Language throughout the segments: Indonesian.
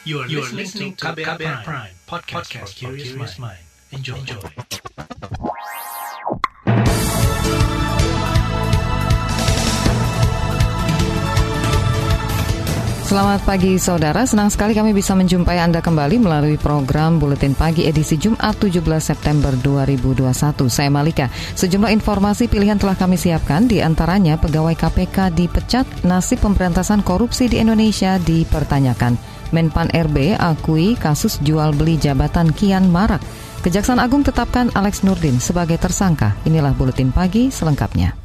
You are, you are listening to KBR, KBR Prime, Prime podcast, podcast for curious mind. Enjoy. Enjoy. Selamat pagi saudara, senang sekali kami bisa menjumpai Anda kembali melalui program Buletin Pagi edisi Jumat 17 September 2021. Saya Malika. Sejumlah informasi pilihan telah kami siapkan, di antaranya pegawai KPK dipecat, nasib pemberantasan korupsi di Indonesia dipertanyakan. Menpan RB akui kasus jual beli jabatan kian marak. Kejaksaan Agung tetapkan Alex Nurdin sebagai tersangka. Inilah Buletin Pagi selengkapnya.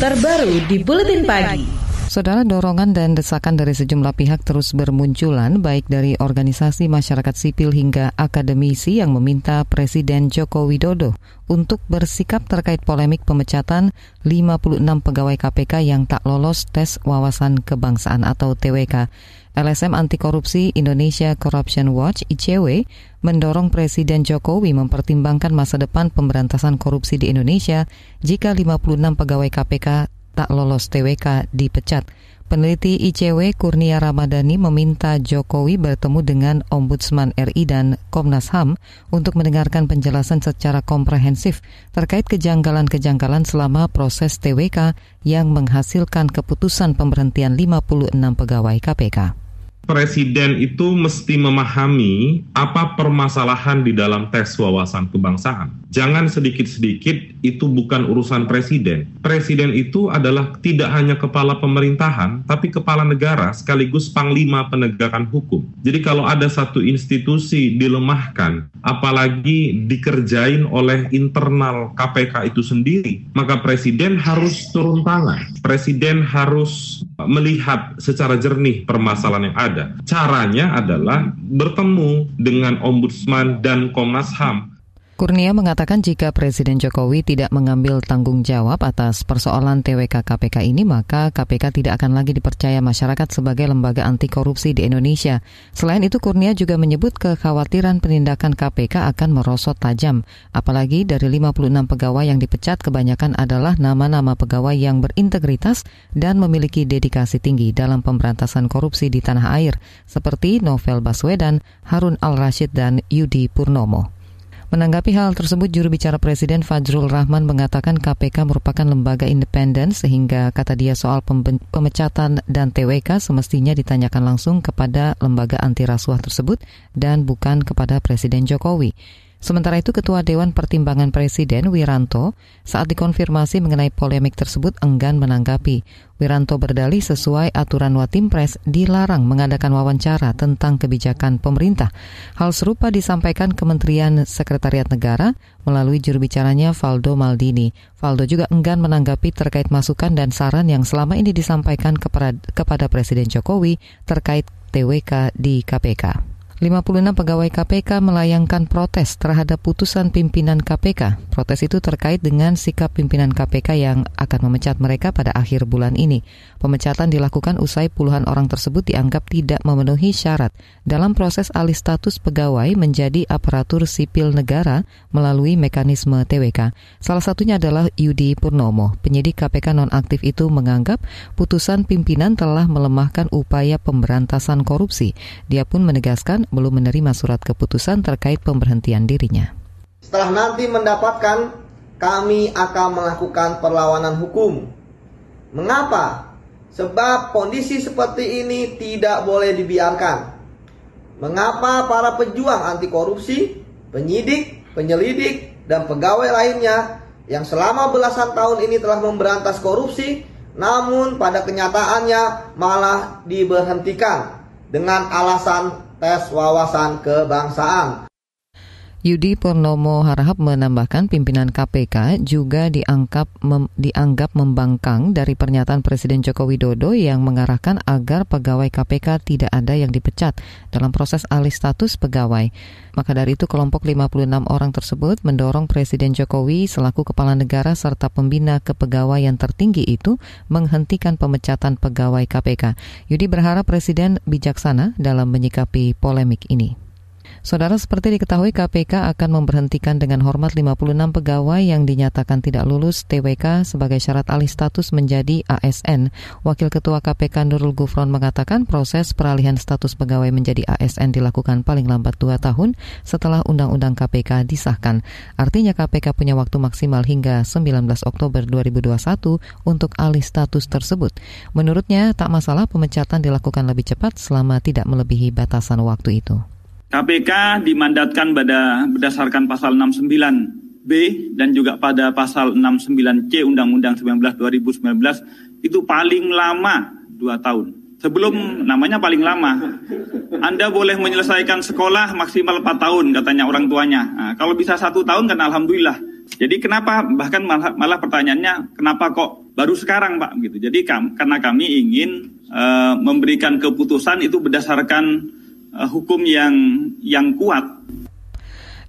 Terbaru di Buletin Pagi. Saudara dorongan dan desakan dari sejumlah pihak terus bermunculan baik dari organisasi masyarakat sipil hingga akademisi yang meminta Presiden Joko Widodo untuk bersikap terkait polemik pemecatan 56 pegawai KPK yang tak lolos tes wawasan kebangsaan atau TWK. LSM Anti Korupsi Indonesia Corruption Watch ICW mendorong Presiden Jokowi mempertimbangkan masa depan pemberantasan korupsi di Indonesia jika 56 pegawai KPK tak lolos TWK dipecat. Peneliti ICW Kurnia Ramadhani meminta Jokowi bertemu dengan Ombudsman RI dan Komnas HAM untuk mendengarkan penjelasan secara komprehensif terkait kejanggalan-kejanggalan selama proses TWK yang menghasilkan keputusan pemberhentian 56 pegawai KPK presiden itu mesti memahami apa permasalahan di dalam tes wawasan kebangsaan. Jangan sedikit-sedikit itu bukan urusan presiden. Presiden itu adalah tidak hanya kepala pemerintahan, tapi kepala negara sekaligus panglima penegakan hukum. Jadi kalau ada satu institusi dilemahkan, apalagi dikerjain oleh internal KPK itu sendiri, maka presiden harus turun tangan. Presiden harus melihat secara jernih permasalahan yang ada ada. Caranya adalah bertemu dengan Ombudsman dan Komnas HAM Kurnia mengatakan jika Presiden Jokowi tidak mengambil tanggung jawab atas persoalan TWK KPK ini, maka KPK tidak akan lagi dipercaya masyarakat sebagai lembaga anti korupsi di Indonesia. Selain itu, Kurnia juga menyebut kekhawatiran penindakan KPK akan merosot tajam. Apalagi dari 56 pegawai yang dipecat, kebanyakan adalah nama-nama pegawai yang berintegritas dan memiliki dedikasi tinggi dalam pemberantasan korupsi di tanah air, seperti Novel Baswedan, Harun Al-Rashid, dan Yudi Purnomo. Menanggapi hal tersebut, juru bicara Presiden Fajrul Rahman mengatakan KPK merupakan lembaga independen sehingga kata dia soal pemecatan dan TWK semestinya ditanyakan langsung kepada lembaga anti rasuah tersebut dan bukan kepada Presiden Jokowi. Sementara itu Ketua Dewan Pertimbangan Presiden Wiranto saat dikonfirmasi mengenai polemik tersebut enggan menanggapi. Wiranto berdalih sesuai aturan Watimpres dilarang mengadakan wawancara tentang kebijakan pemerintah. Hal serupa disampaikan Kementerian Sekretariat Negara melalui juru bicaranya Valdo Maldini. Valdo juga enggan menanggapi terkait masukan dan saran yang selama ini disampaikan kepada, kepada Presiden Jokowi terkait TWK di KPK. 56 pegawai KPK melayangkan protes terhadap putusan pimpinan KPK. Protes itu terkait dengan sikap pimpinan KPK yang akan memecat mereka pada akhir bulan ini. Pemecatan dilakukan usai puluhan orang tersebut dianggap tidak memenuhi syarat dalam proses alih status pegawai menjadi aparatur sipil negara melalui mekanisme TWK. Salah satunya adalah Yudi Purnomo. Penyidik KPK nonaktif itu menganggap putusan pimpinan telah melemahkan upaya pemberantasan korupsi. Dia pun menegaskan belum menerima surat keputusan terkait pemberhentian dirinya. Setelah nanti mendapatkan, kami akan melakukan perlawanan hukum. Mengapa? Sebab kondisi seperti ini tidak boleh dibiarkan. Mengapa para pejuang anti korupsi, penyidik, penyelidik, dan pegawai lainnya yang selama belasan tahun ini telah memberantas korupsi, namun pada kenyataannya malah diberhentikan dengan alasan tes wawasan kebangsaan. Yudi Purnomo Harahap menambahkan pimpinan KPK juga dianggap mem, dianggap membangkang dari pernyataan Presiden Joko Widodo yang mengarahkan agar pegawai KPK tidak ada yang dipecat dalam proses alih status pegawai. Maka dari itu kelompok 56 orang tersebut mendorong Presiden Jokowi selaku kepala negara serta pembina kepegawaian tertinggi itu menghentikan pemecatan pegawai KPK. Yudi berharap Presiden bijaksana dalam menyikapi polemik ini. Saudara seperti diketahui KPK akan memberhentikan dengan hormat 56 pegawai yang dinyatakan tidak lulus TWK sebagai syarat alih status menjadi ASN. Wakil Ketua KPK Nurul Gufron mengatakan proses peralihan status pegawai menjadi ASN dilakukan paling lambat dua tahun setelah Undang-Undang KPK disahkan. Artinya KPK punya waktu maksimal hingga 19 Oktober 2021 untuk alih status tersebut. Menurutnya tak masalah pemecatan dilakukan lebih cepat selama tidak melebihi batasan waktu itu. KPK dimandatkan pada berdasarkan pasal 69B dan juga pada pasal 69C Undang-Undang 19 2019 itu paling lama dua tahun. Sebelum namanya paling lama, Anda boleh menyelesaikan sekolah maksimal 4 tahun katanya orang tuanya. Nah, kalau bisa satu tahun kan alhamdulillah. Jadi kenapa bahkan malah, malah pertanyaannya kenapa kok baru sekarang Pak gitu. Jadi karena kami ingin uh, memberikan keputusan itu berdasarkan uh, hukum yang yang kuat.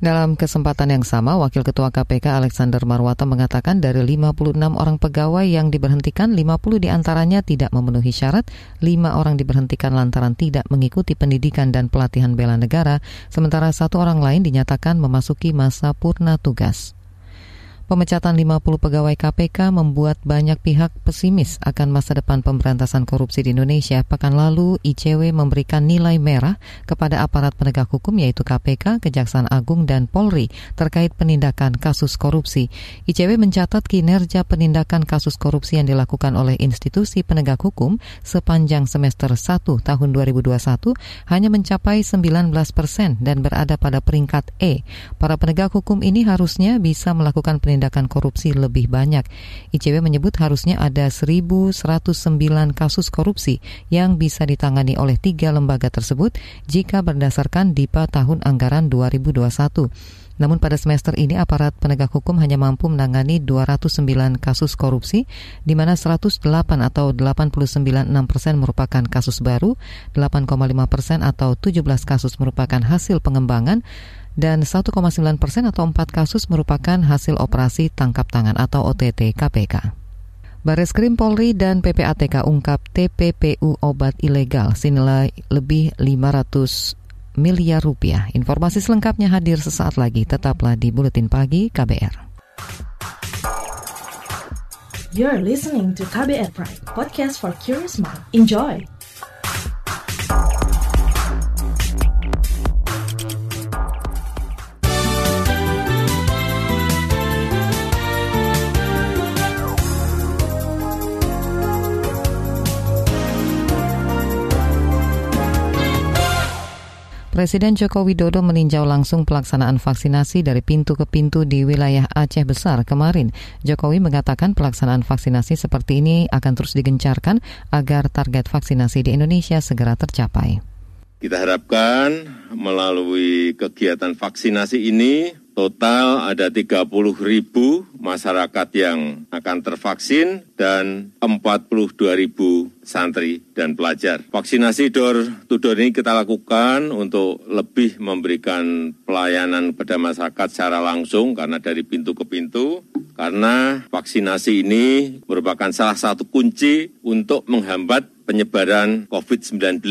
Dalam kesempatan yang sama, Wakil Ketua KPK Alexander Marwata mengatakan dari 56 orang pegawai yang diberhentikan, 50 di antaranya tidak memenuhi syarat, 5 orang diberhentikan lantaran tidak mengikuti pendidikan dan pelatihan bela negara, sementara satu orang lain dinyatakan memasuki masa purna tugas. Pemecatan 50 pegawai KPK membuat banyak pihak pesimis akan masa depan pemberantasan korupsi di Indonesia. Pekan lalu, ICW memberikan nilai merah kepada aparat penegak hukum yaitu KPK, Kejaksaan Agung, dan Polri terkait penindakan kasus korupsi. ICW mencatat kinerja penindakan kasus korupsi yang dilakukan oleh institusi penegak hukum sepanjang semester 1 tahun 2021 hanya mencapai 19 persen dan berada pada peringkat E. Para penegak hukum ini harusnya bisa melakukan penindakan penindakan korupsi lebih banyak. ICW menyebut harusnya ada 1.109 kasus korupsi yang bisa ditangani oleh tiga lembaga tersebut jika berdasarkan DIPA tahun anggaran 2021. Namun pada semester ini aparat penegak hukum hanya mampu menangani 209 kasus korupsi, di mana 108 atau 89,6 persen merupakan kasus baru, 8,5 persen atau 17 kasus merupakan hasil pengembangan, dan 1,9 persen atau 4 kasus merupakan hasil operasi tangkap tangan atau OTT KPK. Baris Krim Polri dan PPATK ungkap TPPU obat ilegal senilai lebih 500 miliar rupiah. Informasi selengkapnya hadir sesaat lagi. Tetaplah di Buletin Pagi KBR. You're listening to KBR Pride, podcast for curious mind. Enjoy! Presiden Joko Widodo meninjau langsung pelaksanaan vaksinasi dari pintu ke pintu di wilayah Aceh Besar kemarin. Jokowi mengatakan pelaksanaan vaksinasi seperti ini akan terus digencarkan agar target vaksinasi di Indonesia segera tercapai. Kita harapkan melalui kegiatan vaksinasi ini Total ada 30 ribu masyarakat yang akan tervaksin dan 42 ribu santri dan pelajar. Vaksinasi door to door ini kita lakukan untuk lebih memberikan pelayanan kepada masyarakat secara langsung karena dari pintu ke pintu. Karena vaksinasi ini merupakan salah satu kunci untuk menghambat penyebaran COVID-19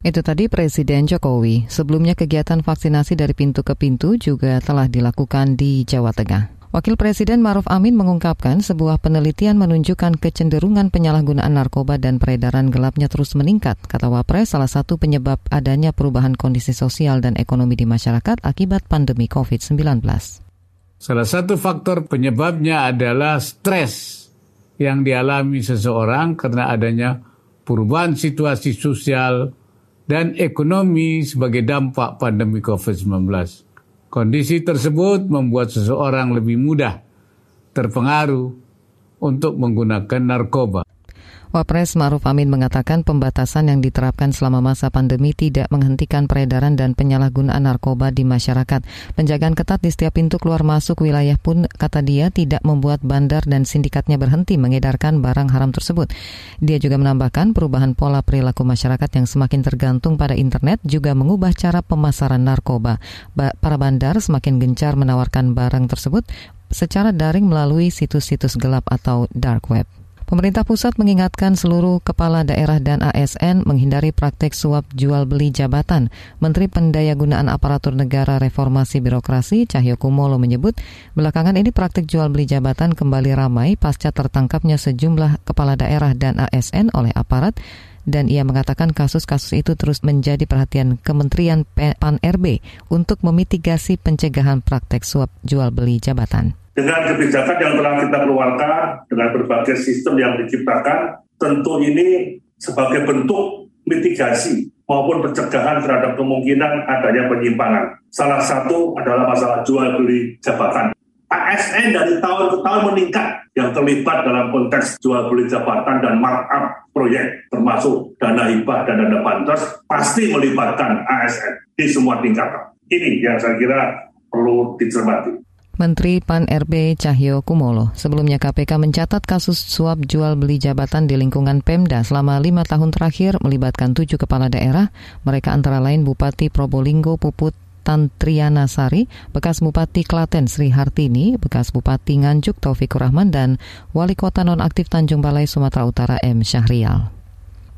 itu tadi Presiden Jokowi. Sebelumnya kegiatan vaksinasi dari pintu ke pintu juga telah dilakukan di Jawa Tengah. Wakil Presiden Maruf Amin mengungkapkan sebuah penelitian menunjukkan kecenderungan penyalahgunaan narkoba dan peredaran gelapnya terus meningkat. Kata Wapres, salah satu penyebab adanya perubahan kondisi sosial dan ekonomi di masyarakat akibat pandemi COVID-19. Salah satu faktor penyebabnya adalah stres yang dialami seseorang karena adanya perubahan situasi sosial, dan ekonomi sebagai dampak pandemi COVID-19. Kondisi tersebut membuat seseorang lebih mudah terpengaruh untuk menggunakan narkoba. Wapres Maruf Amin mengatakan pembatasan yang diterapkan selama masa pandemi tidak menghentikan peredaran dan penyalahgunaan narkoba di masyarakat. Penjagaan ketat di setiap pintu keluar masuk wilayah pun, kata dia, tidak membuat bandar dan sindikatnya berhenti mengedarkan barang haram tersebut. Dia juga menambahkan perubahan pola perilaku masyarakat yang semakin tergantung pada internet juga mengubah cara pemasaran narkoba. Ba para bandar semakin gencar menawarkan barang tersebut secara daring melalui situs-situs gelap atau dark web. Pemerintah pusat mengingatkan seluruh kepala daerah dan ASN menghindari praktek suap jual beli jabatan. Menteri Pendayagunaan Aparatur Negara Reformasi Birokrasi Cahyo Kumolo menyebut, belakangan ini praktek jual beli jabatan kembali ramai pasca tertangkapnya sejumlah kepala daerah dan ASN oleh aparat dan ia mengatakan kasus-kasus itu terus menjadi perhatian Kementerian PAN-RB untuk memitigasi pencegahan praktek suap jual beli jabatan. Dengan kebijakan yang telah kita keluarkan, dengan berbagai sistem yang diciptakan, tentu ini sebagai bentuk mitigasi maupun pencegahan terhadap kemungkinan adanya penyimpangan. Salah satu adalah masalah jual beli jabatan. ASN dari tahun ke tahun meningkat yang terlibat dalam konteks jual beli jabatan dan markup proyek termasuk dana hibah dan dana bansos pasti melibatkan ASN di semua tingkatan. Ini yang saya kira perlu dicermati. Menteri PAN-RB Cahyo Kumolo. Sebelumnya KPK mencatat kasus suap jual beli jabatan di lingkungan Pemda selama lima tahun terakhir melibatkan tujuh kepala daerah. Mereka antara lain Bupati Probolinggo Puput Tantriana Sari, bekas Bupati Klaten Sri Hartini, bekas Bupati Nganjuk Taufikur Rahman, dan Wali Kota Nonaktif Tanjung Balai Sumatera Utara M. Syahrial.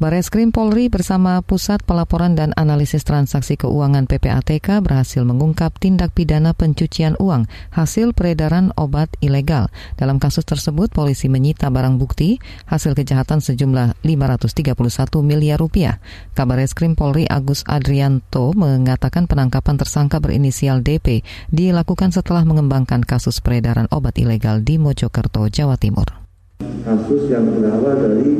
Bareskrim Polri bersama Pusat Pelaporan dan Analisis Transaksi Keuangan PPATK berhasil mengungkap tindak pidana pencucian uang hasil peredaran obat ilegal. Dalam kasus tersebut, polisi menyita barang bukti hasil kejahatan sejumlah 531 miliar rupiah. Kabar Eskrim Polri Agus Adrianto mengatakan penangkapan tersangka berinisial DP dilakukan setelah mengembangkan kasus peredaran obat ilegal di Mojokerto, Jawa Timur. Kasus yang berawal dari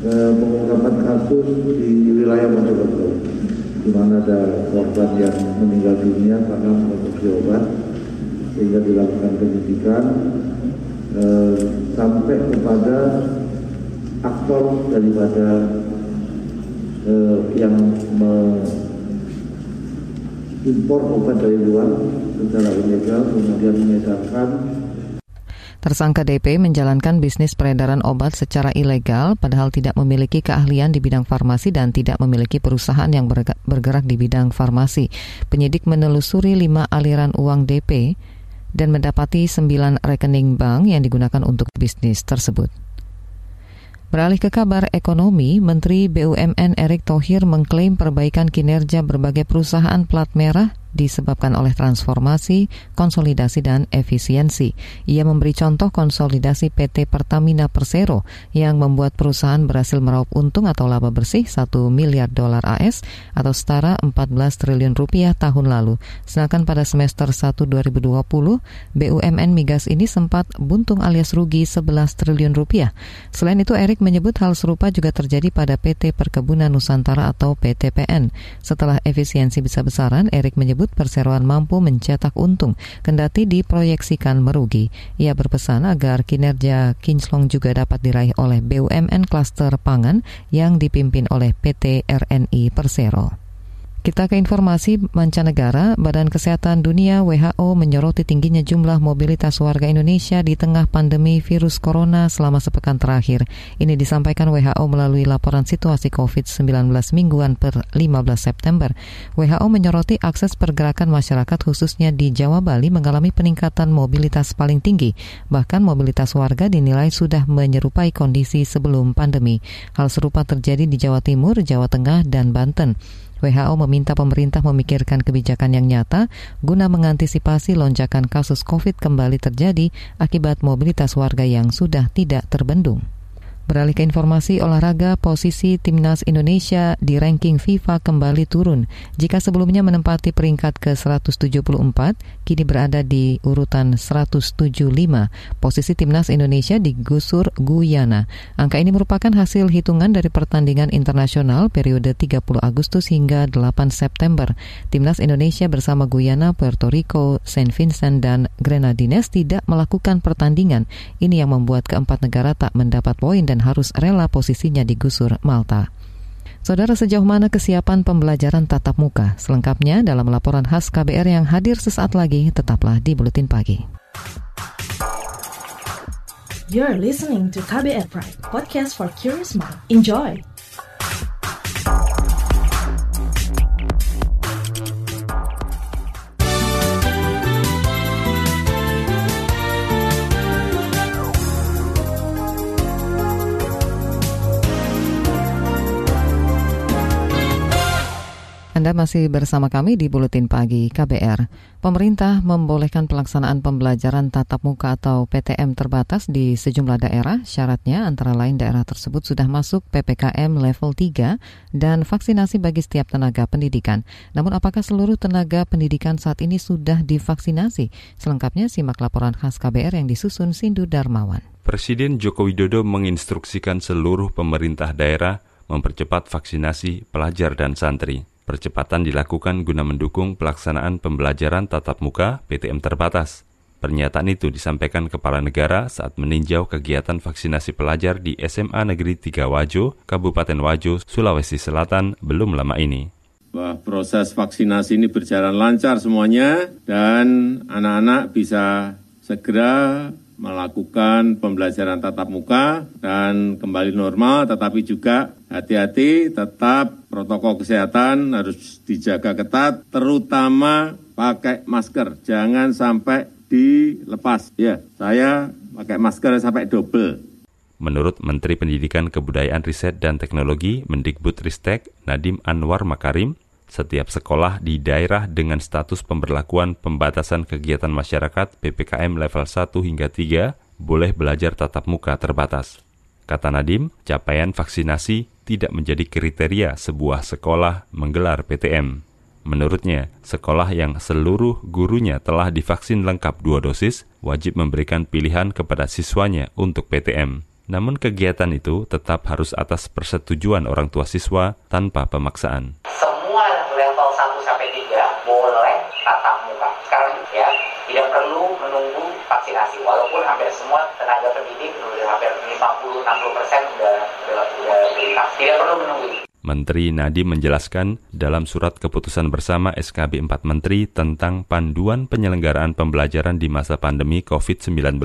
eh, pengungkapan kasus di wilayah Mojokerto di mana ada korban yang meninggal dunia karena mengonsumsi obat sehingga dilakukan penyidikan eh, sampai kepada aktor daripada eh, yang mengimpor obat dari luar secara ilegal kemudian mengedarkan Tersangka DP menjalankan bisnis peredaran obat secara ilegal padahal tidak memiliki keahlian di bidang farmasi dan tidak memiliki perusahaan yang bergerak di bidang farmasi. Penyidik menelusuri lima aliran uang DP dan mendapati sembilan rekening bank yang digunakan untuk bisnis tersebut. Beralih ke kabar ekonomi, Menteri BUMN Erick Thohir mengklaim perbaikan kinerja berbagai perusahaan plat merah disebabkan oleh transformasi, konsolidasi, dan efisiensi. Ia memberi contoh konsolidasi PT Pertamina Persero yang membuat perusahaan berhasil meraup untung atau laba bersih 1 miliar dolar AS atau setara 14 triliun rupiah tahun lalu. Sedangkan pada semester 1 2020, BUMN Migas ini sempat buntung alias rugi 11 triliun rupiah. Selain itu, Erik menyebut hal serupa juga terjadi pada PT Perkebunan Nusantara atau PTPN. Setelah efisiensi besar-besaran, Erik menyebut tersebut, perseroan mampu mencetak untung, kendati diproyeksikan merugi. Ia berpesan agar kinerja kinclong juga dapat diraih oleh BUMN klaster pangan yang dipimpin oleh PT RNI Persero. Kita ke informasi mancanegara, Badan Kesehatan Dunia WHO menyoroti tingginya jumlah mobilitas warga Indonesia di tengah pandemi virus corona selama sepekan terakhir. Ini disampaikan WHO melalui laporan situasi COVID-19 mingguan per 15 September. WHO menyoroti akses pergerakan masyarakat khususnya di Jawa Bali mengalami peningkatan mobilitas paling tinggi. Bahkan mobilitas warga dinilai sudah menyerupai kondisi sebelum pandemi. Hal serupa terjadi di Jawa Timur, Jawa Tengah, dan Banten. WHO meminta pemerintah memikirkan kebijakan yang nyata guna mengantisipasi lonjakan kasus COVID kembali terjadi akibat mobilitas warga yang sudah tidak terbendung. Beralih ke informasi olahraga, posisi timnas Indonesia di ranking FIFA kembali turun. Jika sebelumnya menempati peringkat ke-174, kini berada di urutan 175. Posisi timnas Indonesia digusur Guyana. Angka ini merupakan hasil hitungan dari pertandingan internasional periode 30 Agustus hingga 8 September. Timnas Indonesia bersama Guyana, Puerto Rico, Saint Vincent, dan Grenadines tidak melakukan pertandingan. Ini yang membuat keempat negara tak mendapat poin dan dan harus rela posisinya digusur Malta. Saudara sejauh mana kesiapan pembelajaran tatap muka? Selengkapnya dalam laporan khas KBR yang hadir sesaat lagi, tetaplah di Buletin Pagi. You're listening to KBR Pride, podcast for curious mind. Enjoy! Anda masih bersama kami di Buletin Pagi KBR. Pemerintah membolehkan pelaksanaan pembelajaran tatap muka atau PTM terbatas di sejumlah daerah. Syaratnya antara lain daerah tersebut sudah masuk PPKM level 3 dan vaksinasi bagi setiap tenaga pendidikan. Namun apakah seluruh tenaga pendidikan saat ini sudah divaksinasi? Selengkapnya simak laporan khas KBR yang disusun Sindu Darmawan. Presiden Joko Widodo menginstruksikan seluruh pemerintah daerah mempercepat vaksinasi pelajar dan santri. Percepatan dilakukan guna mendukung pelaksanaan pembelajaran tatap muka PTM terbatas. Pernyataan itu disampaikan Kepala Negara saat meninjau kegiatan vaksinasi pelajar di SMA Negeri 3 Wajo, Kabupaten Wajo, Sulawesi Selatan belum lama ini. Bahwa proses vaksinasi ini berjalan lancar semuanya dan anak-anak bisa segera melakukan pembelajaran tatap muka dan kembali normal, tetapi juga hati-hati, tetap protokol kesehatan harus dijaga ketat, terutama pakai masker, jangan sampai dilepas. Ya, saya pakai masker sampai double. Menurut Menteri Pendidikan Kebudayaan Riset dan Teknologi Mendikbud Ristek Nadim Anwar Makarim, setiap sekolah di daerah dengan status pemberlakuan pembatasan kegiatan masyarakat PPKM level 1 hingga 3 boleh belajar tatap muka terbatas. Kata Nadim, capaian vaksinasi tidak menjadi kriteria sebuah sekolah menggelar PTM. Menurutnya, sekolah yang seluruh gurunya telah divaksin lengkap dua dosis wajib memberikan pilihan kepada siswanya untuk PTM. Namun kegiatan itu tetap harus atas persetujuan orang tua siswa tanpa pemaksaan. Semua level 1 sampai 3 boleh tatap muka. Sekarang ya, tidak perlu menunggu vaksinasi. Walaupun hampir semua tenaga pendidik, hampir 50-60 persen sudah sudah divaksin. Tidak perlu menunggu. Menteri Nadiem menjelaskan dalam surat keputusan bersama SKB 4 Menteri tentang panduan penyelenggaraan pembelajaran di masa pandemi COVID-19,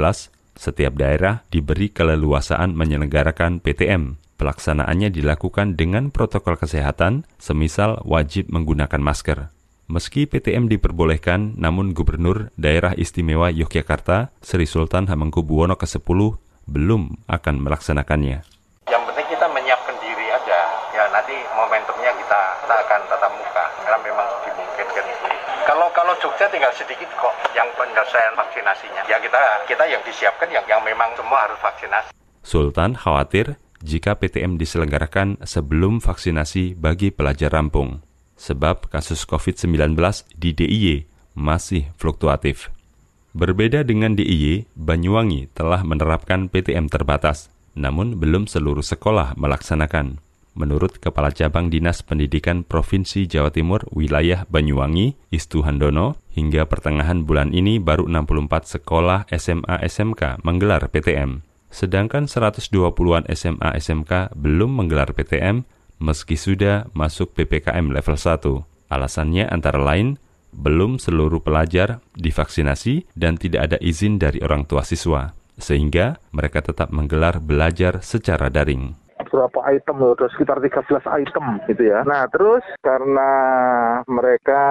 setiap daerah diberi keleluasaan menyelenggarakan PTM. Pelaksanaannya dilakukan dengan protokol kesehatan, semisal wajib menggunakan masker. Meski PTM diperbolehkan, namun Gubernur Daerah Istimewa Yogyakarta, Sri Sultan Hamengkubuwono ke-10, belum akan melaksanakannya. Yang penting kita menyiapkan diri aja. Ya nanti momentumnya kita, kita akan tatap muka. Karena memang dimungkinkan itu. Kalau kalau Jogja tinggal sedikit kok yang penyelesaian vaksinasinya. Ya kita kita yang disiapkan yang yang memang semua harus vaksinasi. Sultan khawatir jika PTM diselenggarakan sebelum vaksinasi bagi pelajar rampung. Sebab kasus COVID-19 di DIY masih fluktuatif. Berbeda dengan DIY, Banyuwangi telah menerapkan PTM terbatas, namun belum seluruh sekolah melaksanakan. Menurut Kepala Cabang Dinas Pendidikan Provinsi Jawa Timur Wilayah Banyuwangi, Istu Handono, hingga pertengahan bulan ini baru 64 sekolah SMA SMK menggelar PTM. Sedangkan 120-an SMA SMK belum menggelar PTM meski sudah masuk PPKM level 1. Alasannya antara lain belum seluruh pelajar divaksinasi dan tidak ada izin dari orang tua siswa, sehingga mereka tetap menggelar belajar secara daring berapa item loh, sekitar 13 item gitu ya. Nah terus karena mereka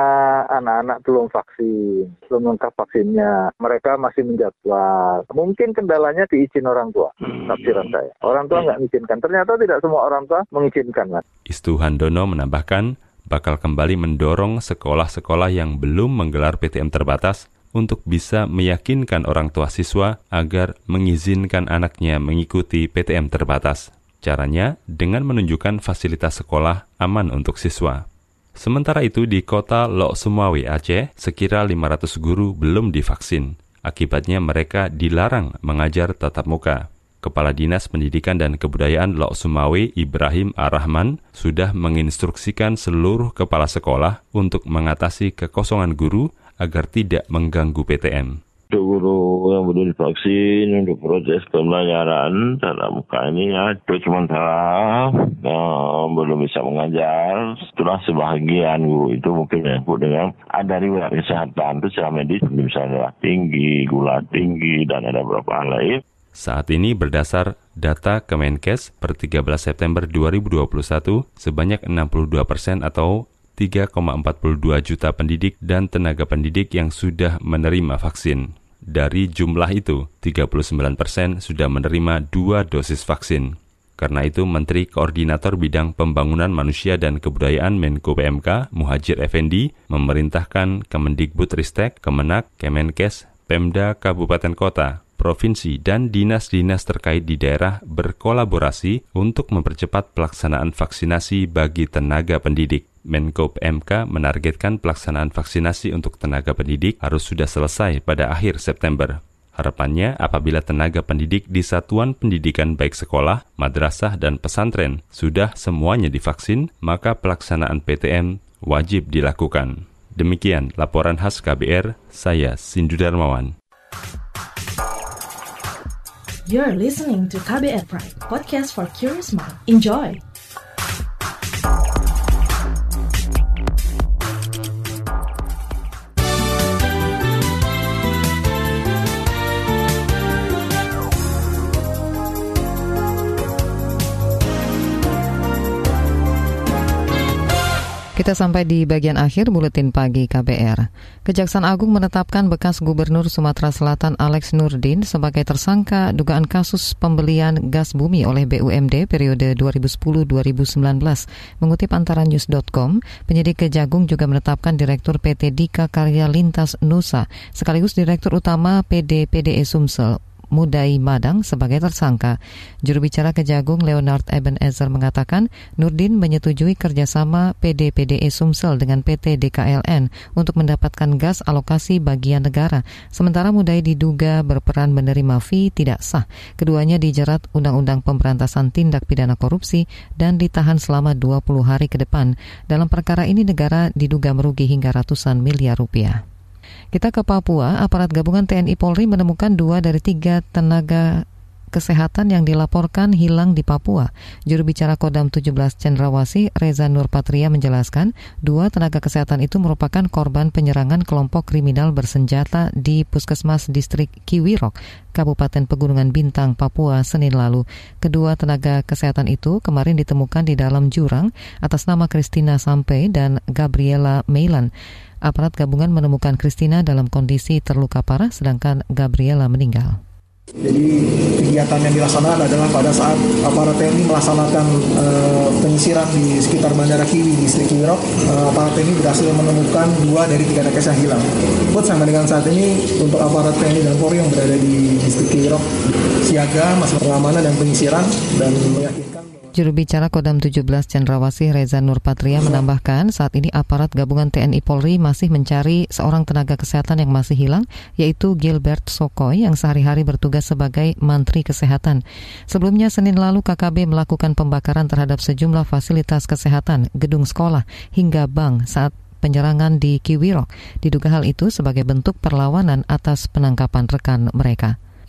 anak-anak belum vaksin, belum lengkap vaksinnya, mereka masih menjadwal. Mungkin kendalanya diizin orang tua, tafsiran saya. Orang tua nggak mengizinkan. Ternyata tidak semua orang tua mengizinkan. Mas. Istu Handono menambahkan, bakal kembali mendorong sekolah-sekolah yang belum menggelar PTM terbatas untuk bisa meyakinkan orang tua siswa agar mengizinkan anaknya mengikuti PTM terbatas. Caranya dengan menunjukkan fasilitas sekolah aman untuk siswa. Sementara itu di kota Lok Sumawe Aceh, sekira 500 guru belum divaksin. Akibatnya mereka dilarang mengajar tatap muka. Kepala Dinas Pendidikan dan Kebudayaan Lok Sumawe Ibrahim Arrahman sudah menginstruksikan seluruh kepala sekolah untuk mengatasi kekosongan guru agar tidak mengganggu PTM guru yang belum divaksin untuk proses pembelajaran tatap muka ini ya itu sementara uh, belum bisa mengajar. Setelah sebahagian guru itu mungkin menyangkut dengan ada riwayat kesehatan. Itu secara medis misalnya tinggi gula tinggi dan ada beberapa hal lain. Saat ini berdasar data Kemenkes per 13 September 2021 sebanyak 62 persen atau 3,42 juta pendidik dan tenaga pendidik yang sudah menerima vaksin. Dari jumlah itu, 39 persen sudah menerima dua dosis vaksin. Karena itu, Menteri Koordinator Bidang Pembangunan Manusia dan Kebudayaan Menko PMK, Muhajir Effendi, memerintahkan Kemendikbudristek, Kemenak, Kemenkes, Pemda Kabupaten Kota, provinsi, dan dinas-dinas terkait di daerah berkolaborasi untuk mempercepat pelaksanaan vaksinasi bagi tenaga pendidik. Menko PMK menargetkan pelaksanaan vaksinasi untuk tenaga pendidik harus sudah selesai pada akhir September. Harapannya, apabila tenaga pendidik di satuan pendidikan baik sekolah, madrasah, dan pesantren sudah semuanya divaksin, maka pelaksanaan PTM wajib dilakukan. Demikian laporan khas KBR, saya Sindu Darmawan. You're listening to KBR Pride, podcast for curious mind. Enjoy! Kita sampai di bagian akhir buletin pagi KBR. Kejaksaan Agung menetapkan bekas Gubernur Sumatera Selatan Alex Nurdin sebagai tersangka dugaan kasus pembelian gas bumi oleh BUMD periode 2010-2019. Mengutip antara news.com, penyidik Kejagung juga menetapkan Direktur PT Dika Karya Lintas Nusa sekaligus Direktur Utama PD PDE Sumsel Mudai Madang sebagai tersangka. Juru bicara Kejagung Leonard Ebenezer mengatakan Nurdin menyetujui kerjasama PDPDE Sumsel dengan PT DKLN untuk mendapatkan gas alokasi bagian negara. Sementara Mudai diduga berperan menerima fee tidak sah. Keduanya dijerat Undang-Undang Pemberantasan Tindak Pidana Korupsi dan ditahan selama 20 hari ke depan. Dalam perkara ini negara diduga merugi hingga ratusan miliar rupiah. Kita ke Papua, aparat gabungan TNI Polri menemukan dua dari tiga tenaga kesehatan yang dilaporkan hilang di Papua. Juru bicara Kodam 17 Cendrawasi, Reza Nurpatria menjelaskan, dua tenaga kesehatan itu merupakan korban penyerangan kelompok kriminal bersenjata di Puskesmas Distrik Kiwirok, Kabupaten Pegunungan Bintang, Papua, Senin lalu. Kedua tenaga kesehatan itu kemarin ditemukan di dalam jurang atas nama Christina Sampe dan Gabriela Meilan. Aparat gabungan menemukan Christina dalam kondisi terluka parah sedangkan Gabriela meninggal. Jadi kegiatan yang dilaksanakan adalah pada saat aparat TNI melaksanakan uh, penyisiran di sekitar Bandara Kiwi di distrik Kiwirok, uh, aparat TNI berhasil menemukan dua dari tiga nakes yang hilang. Buat sampai dengan saat ini untuk aparat TNI dan Polri yang berada di distrik Kiwirok siaga, masa pengamanan dan penyisiran dan meyakinkan Juru bicara Kodam 17 Cendrawasih Reza Nurpatria menambahkan saat ini aparat gabungan TNI Polri masih mencari seorang tenaga kesehatan yang masih hilang yaitu Gilbert Sokoy yang sehari-hari bertugas sebagai Mantri Kesehatan. Sebelumnya Senin lalu KKB melakukan pembakaran terhadap sejumlah fasilitas kesehatan, gedung sekolah hingga bank saat penyerangan di Kiwirok. Diduga hal itu sebagai bentuk perlawanan atas penangkapan rekan mereka.